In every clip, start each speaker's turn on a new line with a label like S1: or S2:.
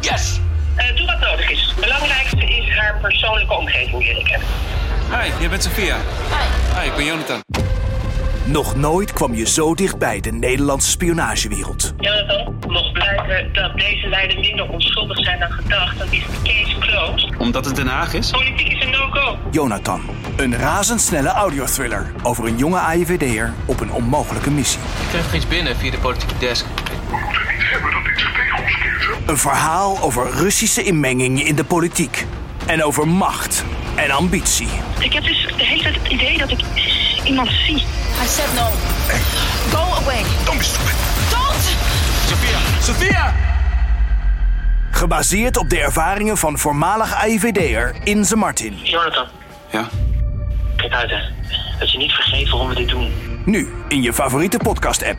S1: Yes!
S2: Eh, doe wat nodig is. Het belangrijkste is haar persoonlijke omgeving leren kennen.
S3: Hi, jij bent Sophia. Hi. Hi, ik ben Jonathan.
S4: Nog nooit kwam je zo dichtbij de Nederlandse spionagewereld.
S2: Jonathan, mocht blijken dat deze leiden minder onschuldig zijn dan gedacht, dan is de case closed.
S3: Omdat het Den Haag is?
S2: Politiek is een no-go.
S4: Jonathan, een razendsnelle audiothriller over een jonge AIVD'er op een onmogelijke missie.
S1: Ik nog iets binnen via de politieke desk.
S4: Een verhaal over Russische inmenging in de politiek. En over macht en ambitie.
S2: Ik heb dus de hele tijd het idee dat ik iemand zie.
S5: I said no. Go away.
S3: Don't be stupid.
S5: Don't!
S3: Sophia! Sophia!
S4: Gebaseerd op de ervaringen van voormalig AIVD'er Inze Martin.
S2: Jonathan,
S3: Ja?
S2: kijk uit hè. Dat je niet vergeet waarom we dit doen.
S4: Nu in je favoriete podcast-app.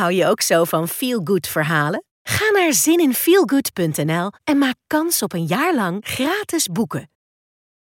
S6: Hou je ook zo van feel-good verhalen? Ga naar zininfeelgood.nl en maak kans op een jaar lang gratis boeken.